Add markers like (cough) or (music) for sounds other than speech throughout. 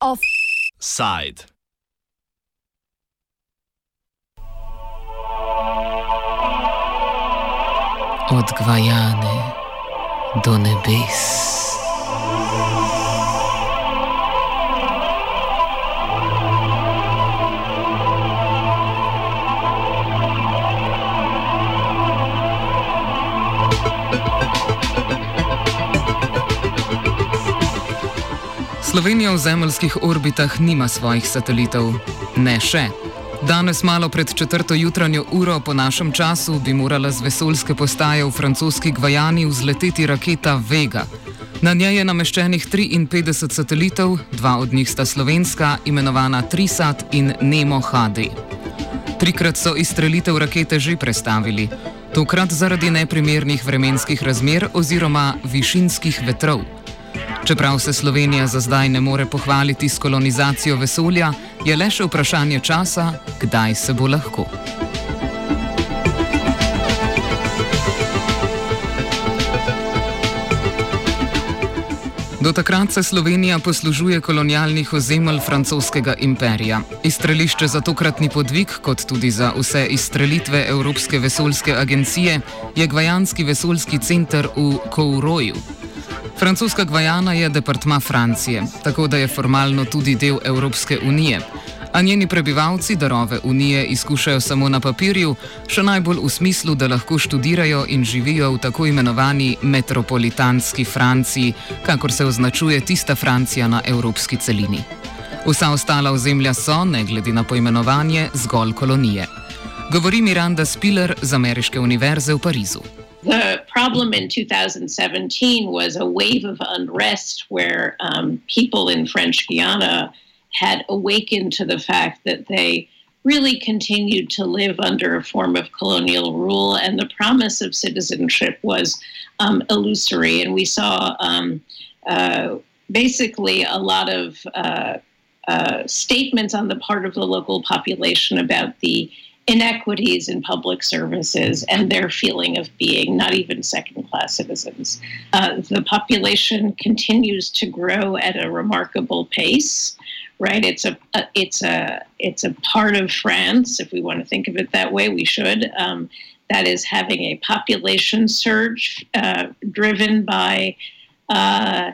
Offside. Od Gvajane do nebes. Slovenija v zemeljskih orbitah nima svojih satelitov. Ne še. Danes, malo pred četrto jutranjo uro po našem času, bi morala z vesoljske postaje v francoski Gvajani vzleteti raketa Vega. Na njej je nameščenih 53 satelitov, dva od njih sta slovenska, imenovana Trisat in Nemo HD. Trikrat so izstrelitev rakete že prestavili, tokrat zaradi neprimernih vremenskih razmer oziroma višinskih vetrov. Čeprav se Slovenija za zdaj ne more pohvaliti s kolonizacijo vesolja, je le še vprašanje časa, kdaj se bo lahko. Do takrat se Slovenija poslužuje kolonialnih ozemelj francoskega imperija. Izstrelišče za tokratni podvig, kot tudi za vse izstrelitve Evropske vesoljske agencije, je Gvajanski vesoljski center v Kouroju. Francoska Gvajana je departma Francije, tako da je formalno tudi del Evropske unije. A njeni prebivalci darove unije izkušajo samo na papirju, še najbolj v smislu, da lahko študirajo in živijo v tako imenovani metropolitanski Franciji, kakor se označuje tista Francija na evropski celini. Vsa ostala ozemlja so, ne glede na poimenovanje, zgolj kolonije. Govori Miranda Spiller z Ameriške univerze v Parizu. The problem in 2017 was a wave of unrest where um, people in French Guiana had awakened to the fact that they really continued to live under a form of colonial rule, and the promise of citizenship was um, illusory. And we saw um, uh, basically a lot of uh, uh, statements on the part of the local population about the inequities in public services and their feeling of being not even second class citizens. Uh, the population continues to grow at a remarkable pace. Right, it's a, a, it's a it's a part of France. If we want to think of it that way, we should. Um, that is having a population surge uh, driven by uh,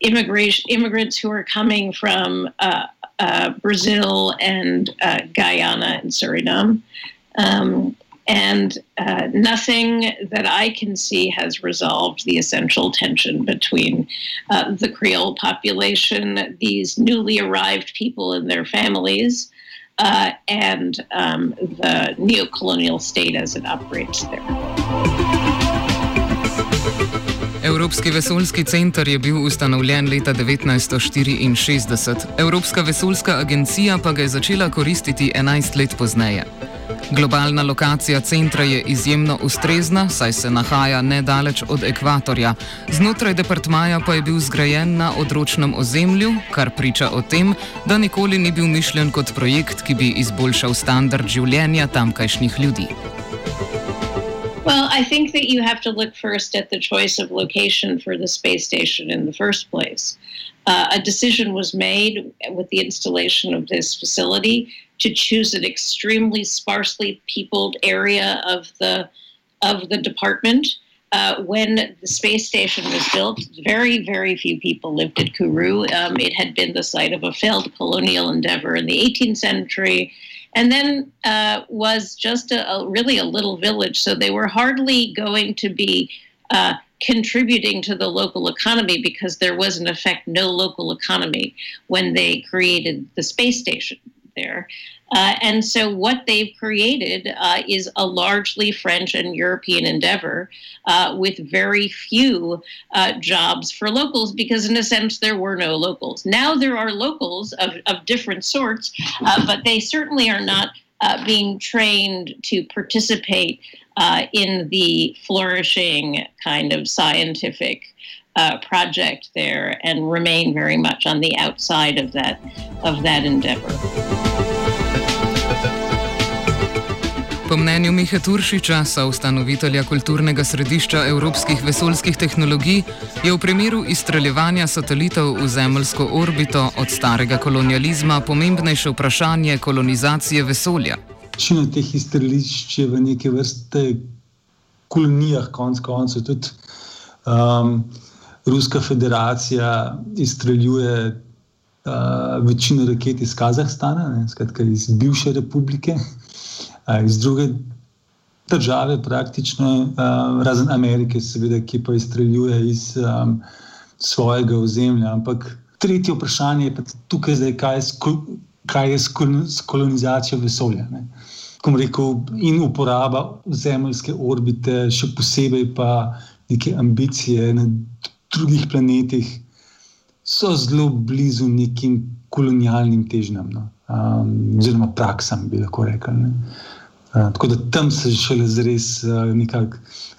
immigration immigrants who are coming from uh, Brazil and uh, Guyana and Suriname. Um, and uh, nothing that I can see has resolved the essential tension between uh, the Creole population, these newly arrived people and their families, uh, and um, the neocolonial state as it operates there. Evropski vesoljski center je bil ustanovljen leta 1964, Evropska vesoljska agencija pa ga je začela koristiti 11 let pozneje. Globalna lokacija centra je izjemno ustrezna, saj se nahaja nedaleč od ekvatorja, znotraj departmaja pa je bil zgrajen na odročnem ozemlju, kar priča o tem, da nikoli ni bil mišljen kot projekt, ki bi izboljšal standard življenja tamkajšnjih ljudi. Well, I think that you have to look first at the choice of location for the space station in the first place. Uh, a decision was made with the installation of this facility to choose an extremely sparsely peopled area of the of the department. Uh, when the space station was built, very, very few people lived at Kourou. Um, it had been the site of a failed colonial endeavor in the 18th century and then uh, was just a, a, really a little village. So they were hardly going to be uh, contributing to the local economy because there was, in effect, no local economy when they created the space station there. Uh, and so, what they've created uh, is a largely French and European endeavor uh, with very few uh, jobs for locals because, in a sense, there were no locals. Now there are locals of, of different sorts, uh, but they certainly are not uh, being trained to participate in the flourishing kind of scientific. project there and remain very much on the outside of that of that endeavor. Po mnenju Mihe Turšiča, soustanovitelja kulturnega središča evropskih vesoljskih tehnologij, je v primeru izstreljevanja satelitov v zemljsko orbito od starega kolonializma pomembnejše vprašanje kolonizacije vesolja. Večina teh izstrelišč je v neke vrste kolonijah, konc koncev tudi um, Ruska federacija izstreljuje uh, večino raket iz Kazahstana, ne, skratka iz bivše republike iz druge države, praktično, razen Amerike, seveda, ki pa izstreljuje iz um, svojega ozemlja. Ampak tretje vprašanje je tukaj, zdaj, kaj, je kaj je s kolonizacijo vesolja. Ne? Rekel, in uporaba zemeljske orbite, še posebej pa neke ambicije na drugih planetih, so zelo blizu nekim kolonialnim težnjam, no? Um, oziroma praksam, bi lahko rekel. Ne? tako da tam se šele zres nekako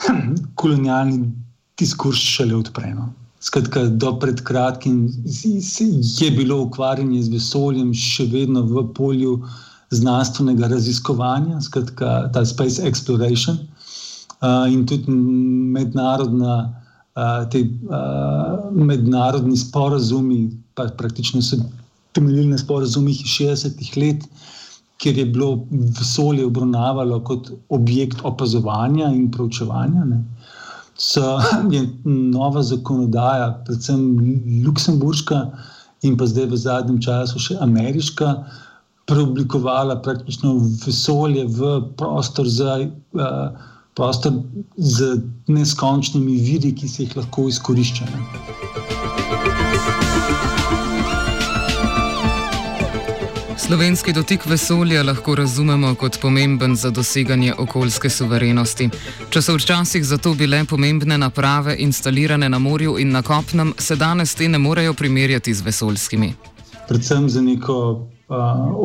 (clears throat) kolonialni diskurs šele odpre. No. Skratka, do pred kratkim je bilo ukvarjanje z vesoljem še vedno v polju znanstvenega raziskovanja, skratka, ta space exploration uh, in tudi mednarodna, uh, te uh, mednarodni sporazumi, pa praktično so temeljili na sporazumih iz 60-ih let, kjer je bilo vesolje obravnavano kot objekt opazovanja in proučevanja. Ne. So, je nova zakonodaja, predvsem Luksemburška in pa zdaj v zadnjem času še ameriška, preoblikovala praktično vesolje v prostor za. Uh, Prostor z neskončnimi viri, ki se jih lahko izkoriščajo. Slovenski dotik vesolja lahko razumemo kot pomemben za doseganje okoljske suverenosti. Če so včasih zato bile pomembne naprave instalirane na morju in na kopnem, se danes te ne morejo primerjati z vesoljskimi. Predvsem za neko uh,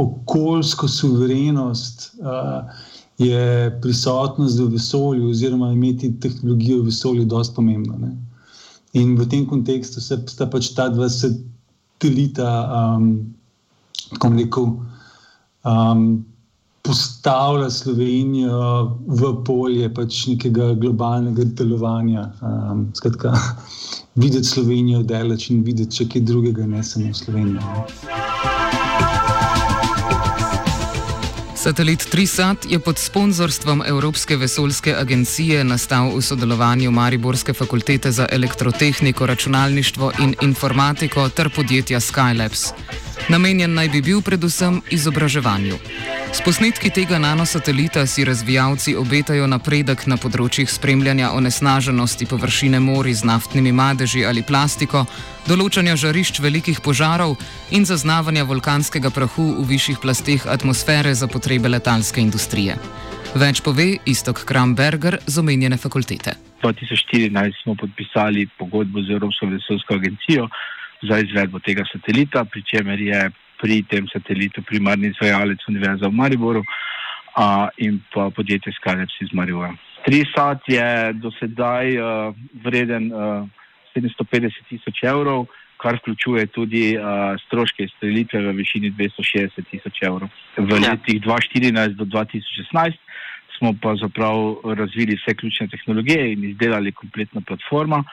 okoljsko suverenost uh, je prisotnost v vesolju, oziroma imeti tehnologijo v vesolju, dosti pomembna. Ne? In v tem kontekstu se sta pač ta dva satelita. Um, tako rekel, um, postavlja Slovenijo v polje pač nekega globalnega delovanja. Um, skratka, (laughs) videti Slovenijo delač in videti še kaj drugega, ne samo Slovenijo. Satelit Trisat je pod sponzorstvom Evropske vesoljske agencije nastal v sodelovanju Mariborske fakultete za elektrotehniko, računalništvo in informatiko ter podjetja Skylabs. Namenjen naj bi bil predvsem izobraževanju. S posnetki tega nanosatelita si razvijalci obetajo napredek na področjih spremljanja onesnaženosti površine mori z naftnimi madeži ali plastiko, določanja žarišč velikih požarov in zaznavanja vulkanskega prahu v višjih plasteh atmosfere za potrebe letalske industrije. Več pove Istok Kramberger z omenjene fakultete. 2014 smo podpisali pogodbo z Evropsko vesoljsko agencijo za izvedbo tega satelita, pri čemer je pri tem satelitu primarni izvajalec Univerza v Mariboru a, in pa podjetje Skalec iz Maribora. Trisat je do sedaj uh, vreden uh, 750 tisoč evrov, kar vključuje tudi uh, stroške izstrelitve v višini 260 tisoč evrov. V ja. letih 2014 do 2016 smo pa zapravo razvili vse ključne tehnologije in izdelali kompletno platformo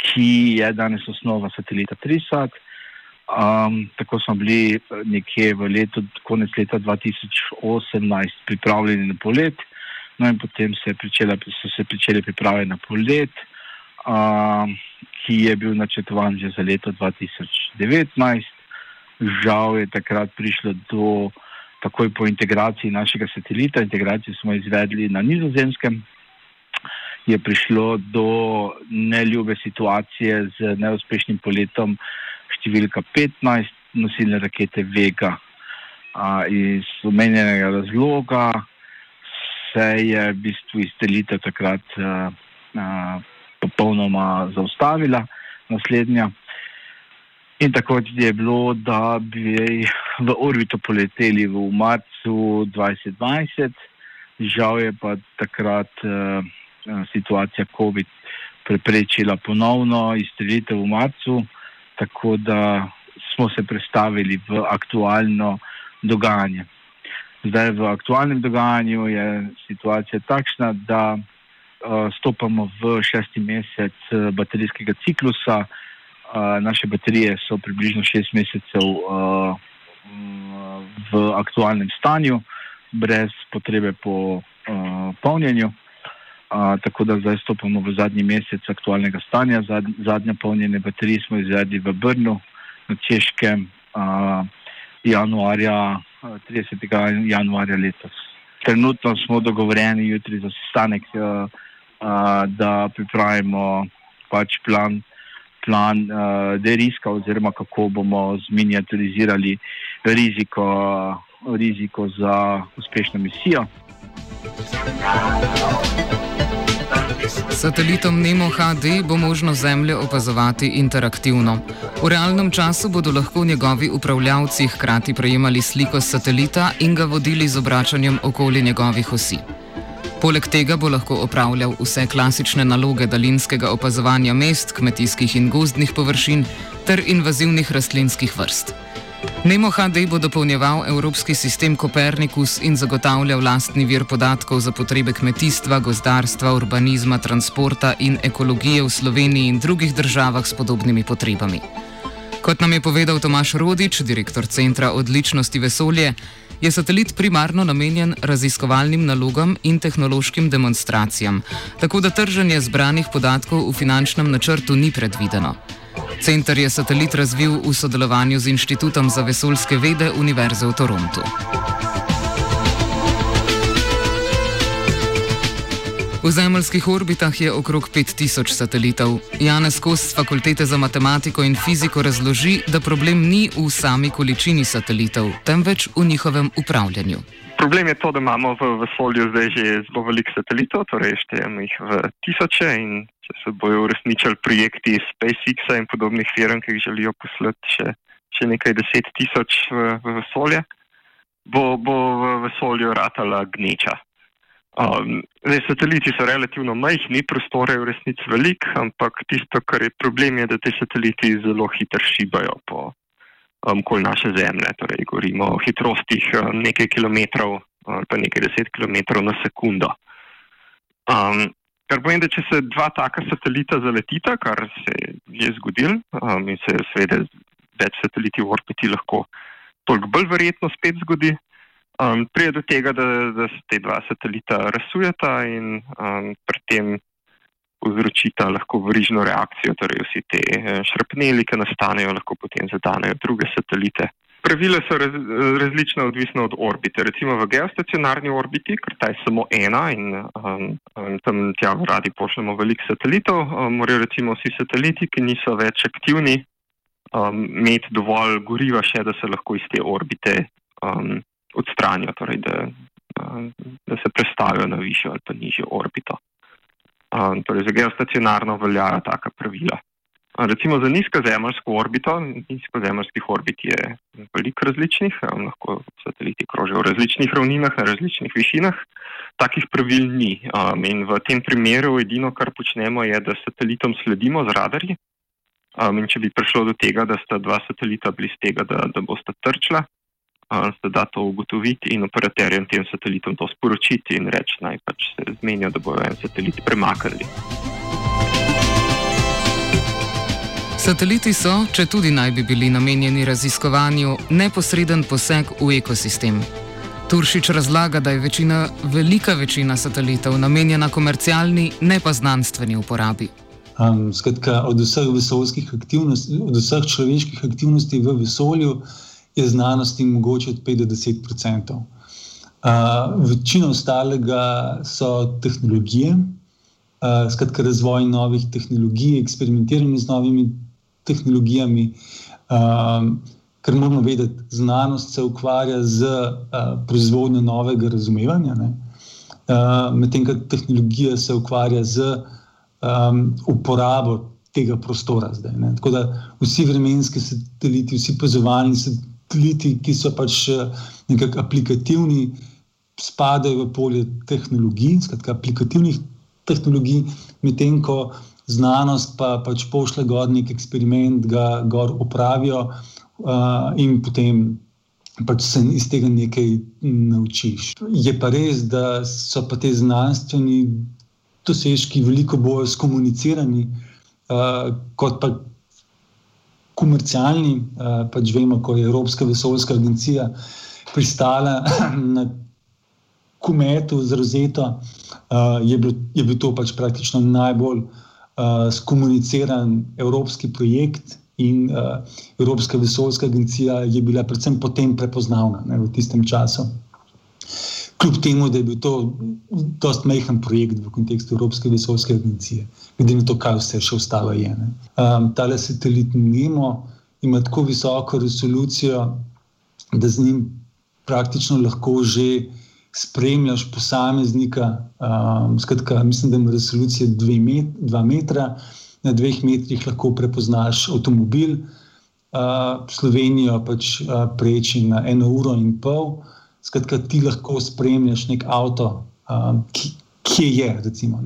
ki je danes osnova satelita Trisat. Um, tako smo bili eh, nekje v letu, konec leta 2018, pripravljeni na polet, no in potem se pričela, so se začele priprave na polet, um, ki je bil načrtovan že za leto 2019. Žal je takrat prišlo do, takoj po integraciji našega satelita, integracijo smo izvedli na Nizozemskem, je prišlo do neljube situacije z neuspešnim poletom številka 15 nosilne rakete Vega. A, iz omenjenega razloga se je v bistvu izstrelitev takrat a, a, popolnoma zaustavila, naslednja. In tako je bilo, da bi v orbito poleteli v marcu 2020, žal je pa takrat. A, situacija COVID preprečila ponovno izstrelitev v marcu, tako da smo se predstavili v aktualno dogajanje. Zdaj v aktualnem dogajanju je situacija takšna, da uh, stopamo v šesti mesec baterijskega ciklusa. Uh, naše baterije so približno šest mesecev uh, v aktualnem stanju, brez potrebe po uh, polnjenju. Uh, tako da zdaj stopamo v zadnji mesec aktualnega stanja. Zad, zadnje polnjene baterije smo izvedli v Brnu, na Češkem, uh, januarja, 30. januarja letos. Trenutno smo dogovorjeni jutri za sestanek, uh, uh, da pripravimo pač plan, plan uh, deriska oziroma kako bomo zminjaturizirali riziko, riziko za uspešno misijo. Satelitom Nemo HD bo možno Zemljo opazovati interaktivno. V realnem času bodo lahko njegovi upravljavci hkrati prejemali sliko satelita in ga vodili z obračanjem okoli njegovih osi. Poleg tega bo lahko opravljal vse klasične naloge daljinskega opazovanja mest, kmetijskih in gozdnih površin ter invazivnih rastlinskih vrst. Nemo HD bo dopolnjeval evropski sistem Kopernikus in zagotavljal lastni vir podatkov za potrebe kmetijstva, gozdarstva, urbanizma, transporta in ekologije v Sloveniji in drugih državah s podobnimi potrebami. Kot nam je povedal Tomaš Rodič, direktor Centra odličnosti vesolje, je satelit primarno namenjen raziskovalnim nalogam in tehnološkim demonstracijam, tako da trženje zbranih podatkov v finančnem načrtu ni predvideno. Center je satelit razvil v sodelovanju z Inštitutom za vesoljske vede Univerze v Torontu. V zemeljskih orbitah je okrog 5000 satelitov. Janez Kos z Fakultete za matematiko in fiziko razloži, da problem ni v sami količini satelitov, temveč v njihovem upravljanju. Problem je to, da imamo v vesolju zdaj že zelo veliko satelitov, torej štejemo jih v tisoče in se bojo uresničili projekti SpaceX-a in podobnih firm, ki jih želijo poslati še, še nekaj deset tisoč v, v vesolje, bo, bo v vesolju ratala gneča. Um, zdaj, sateliti so relativno majhni, prostore je v resnici velik, ampak tisto, kar je problem, je, da te sateliti zelo hitro šibajo po um, kol naše zemlje. Torej, govorimo o hitrostih um, nekaj kilometrov ali pa nekaj deset kilometrov na sekundo. Um, Kar pomeni, da če se dva taka satelita zaletita, kar se je zgodil um, in se seveda več sateliti v orbiti lahko toliko bolj verjetno spet zgodi, um, prije do tega, da, da se te dva satelita razsujeta in um, pri tem povzročita lahko verižno reakcijo, torej vsi te eh, šrapneli, ki nastanejo, lahko potem zadanejo druge satelite. Pravila so raz, različna, odvisno od orbite. Recimo v geostacionarni orbiti, ker ta je samo ena in um, um tam tja radi pošljemo veliko satelitov, um, morajo recimo vsi sateliti, ki niso več aktivni, um, imeti dovolj goriva še, da se lahko iz te orbite um, odstranijo, torej da, um, da se prestavijo na višjo ali pa nižjo orbito. Um, torej za geostacionarno veljajo taka pravila. Recimo za nizkozemljsko orbito, nizkozemljskih orbit je veliko različnih, lahko sateliti krožijo v različnih ravninah, na različnih višinah. Takih pravil ni. In v tem primeru edino, kar počnemo, je, da satelitom sledimo z radarji. In če bi prišlo do tega, da sta dva satelita blizu tega, da, da bosta trčila, um, se da to ugotoviti in operaterjem tem satelitom to sporočiti in reči, naj pač se zmenijo, da bojo en satelit premaknili. Sateliti so, če tudi naj bi bili namenjeni raziskovanju, neposreden poseg v ekosistem. Turšič razlaga, da je večina, velika večina satelitov namenjena komercialni, ne pa znanstveni uporabi. Um, skratka, od vseh vesoljskih aktivnosti, od vseh človeških aktivnosti v vesolju je znanosti mogoče od 5 do 10 odstotkov. Uh, večina ostalega so tehnologije, uh, skratka, razvoj novih tehnologij, eksperimentiranje z novimi tehnologijami. Um, ker moramo vedeti, da znanost se ukvarja z uh, proizvodnjo novega razumevanja, uh, medtem ko tehnologija se ukvarja z um, uporabo tega prostora. Zdaj, Tako da vsi vremenski sateliti, vsi pozovalni sateliti, ki so pač nekako aplikativni, spadajo v polje tehnologij, skratka, aplikativnih tehnologij, medtem ko znanost pa pač pošle gor nek eksperiment, ga gor opravijo uh, in potem pač se iz tega nekaj naučiš. Je pa res, da so pa te znanstveni dosežki veliko bolj skomunicirani uh, kot pa komercialni. Uh, pač vemo, ko je Evropska vesoljska agencija pristala (clears throat) na kometu z rozeto, uh, je, bil, je bil to pač praktično najbolj uh, skomuniciran evropski projekt. In uh, Evropska vesoljska agencija je bila predvsem potem prepoznavna ne, v tistem času. Kljub temu, da je bil to precej majhen projekt v kontekstu Evropske vesoljske agencije, glede na to, kaj vse še ostalo je. Um, Ta satelit Nemo ima tako visoko resolucijo, da z njim praktično lahko že spremljaš posameznika. Um, skratka, mislim, da ima resolucija 2 met, metra, na dveh metrih lahko prepoznaš avtomobil. Uh, Slovenijo pač uh, preči na eno uro in pol. Skratka, ti lahko spremljaš nek avto, um, ki, ki je. Recimo,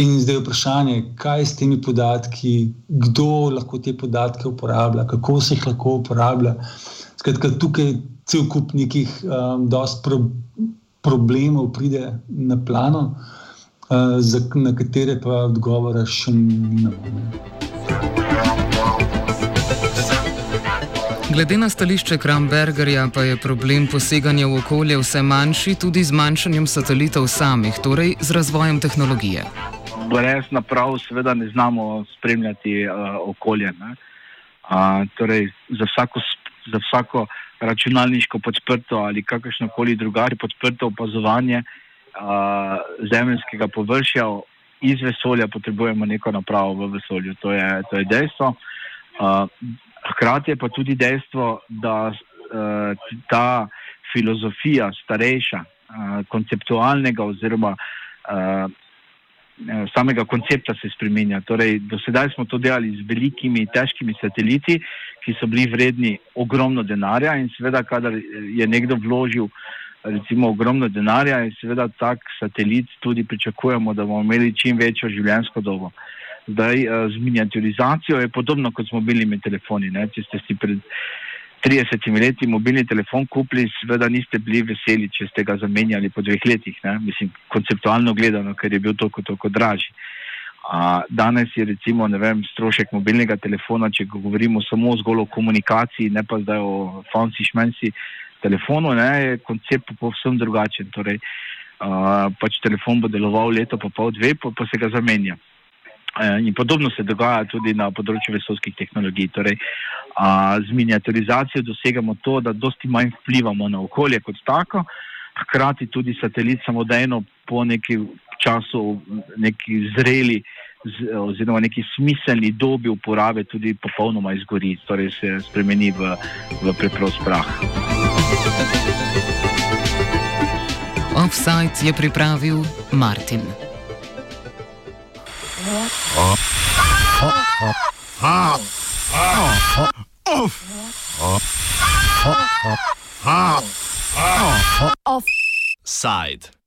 in zdaj je vprašanje, kaj s temi podatki, kdo lahko te podatke uporablja, kako se jih lahko uporablja. Skratka, tukaj cel kup nekih um, pro, problemov pride na plano, uh, za, na katere pa odgovora še nimamo. Glede na stališče Krambergerja pa je problem poseganja v okolje vse manjši tudi z manjšanjem satelitov samih, torej z razvojem tehnologije. Brez naprav seveda ne znamo spremljati uh, okolje. Uh, torej za, vsako, za vsako računalniško podprto ali kakršno koli drugače podprto opazovanje uh, zemljskega površja iz vesolja, potrebujemo neko napravo v vesolju. To je, to je dejstvo. Uh, hkrati je pa tudi dejstvo, da uh, ta filozofija starejša, uh, konceptualnega oziroma uh, samega koncepta se spremenja. Torej, do sedaj smo to delali z velikimi, težkimi sateliti, ki so bili vredni ogromno denarja in seveda, kadar je nekdo vložil recimo ogromno denarja in seveda tak satelit tudi pričakujemo, da bomo imeli čim večjo življenjsko dobo. Zdaj, z miniaturizacijo je podobno kot s mobilnimi telefoni. Ne? Če ste si pred 30 leti mobilni telefon kupili, seveda niste bili veseli, če ste ga zamenjali po dveh letih, ne? mislim, konceptualno gledano, ker je bil toliko, toliko dražji. A, danes je recimo vem, strošek mobilnega telefona, če govorimo samo zgolj o komunikaciji, ne pa zdaj o fancy šmenci telefonu, ne, je koncept povsem drugačen. Torej, a, pač telefon bo deloval leto, pa pol dve, pa, pa se ga zamenja. E, in podobno se dogaja tudi na področju vesoljskih tehnologij. Torej, a, z miniaturizacijo dosegamo to, da dosti manj vplivamo na okolje kot tako, hkrati tudi satelit samodejno po neki času, neki zreli z, oziroma neki smiselni dobi uporabe tudi popolnoma izgori, torej se spremeni v, v preprost prah. Offside je pripravil Martin. Oh.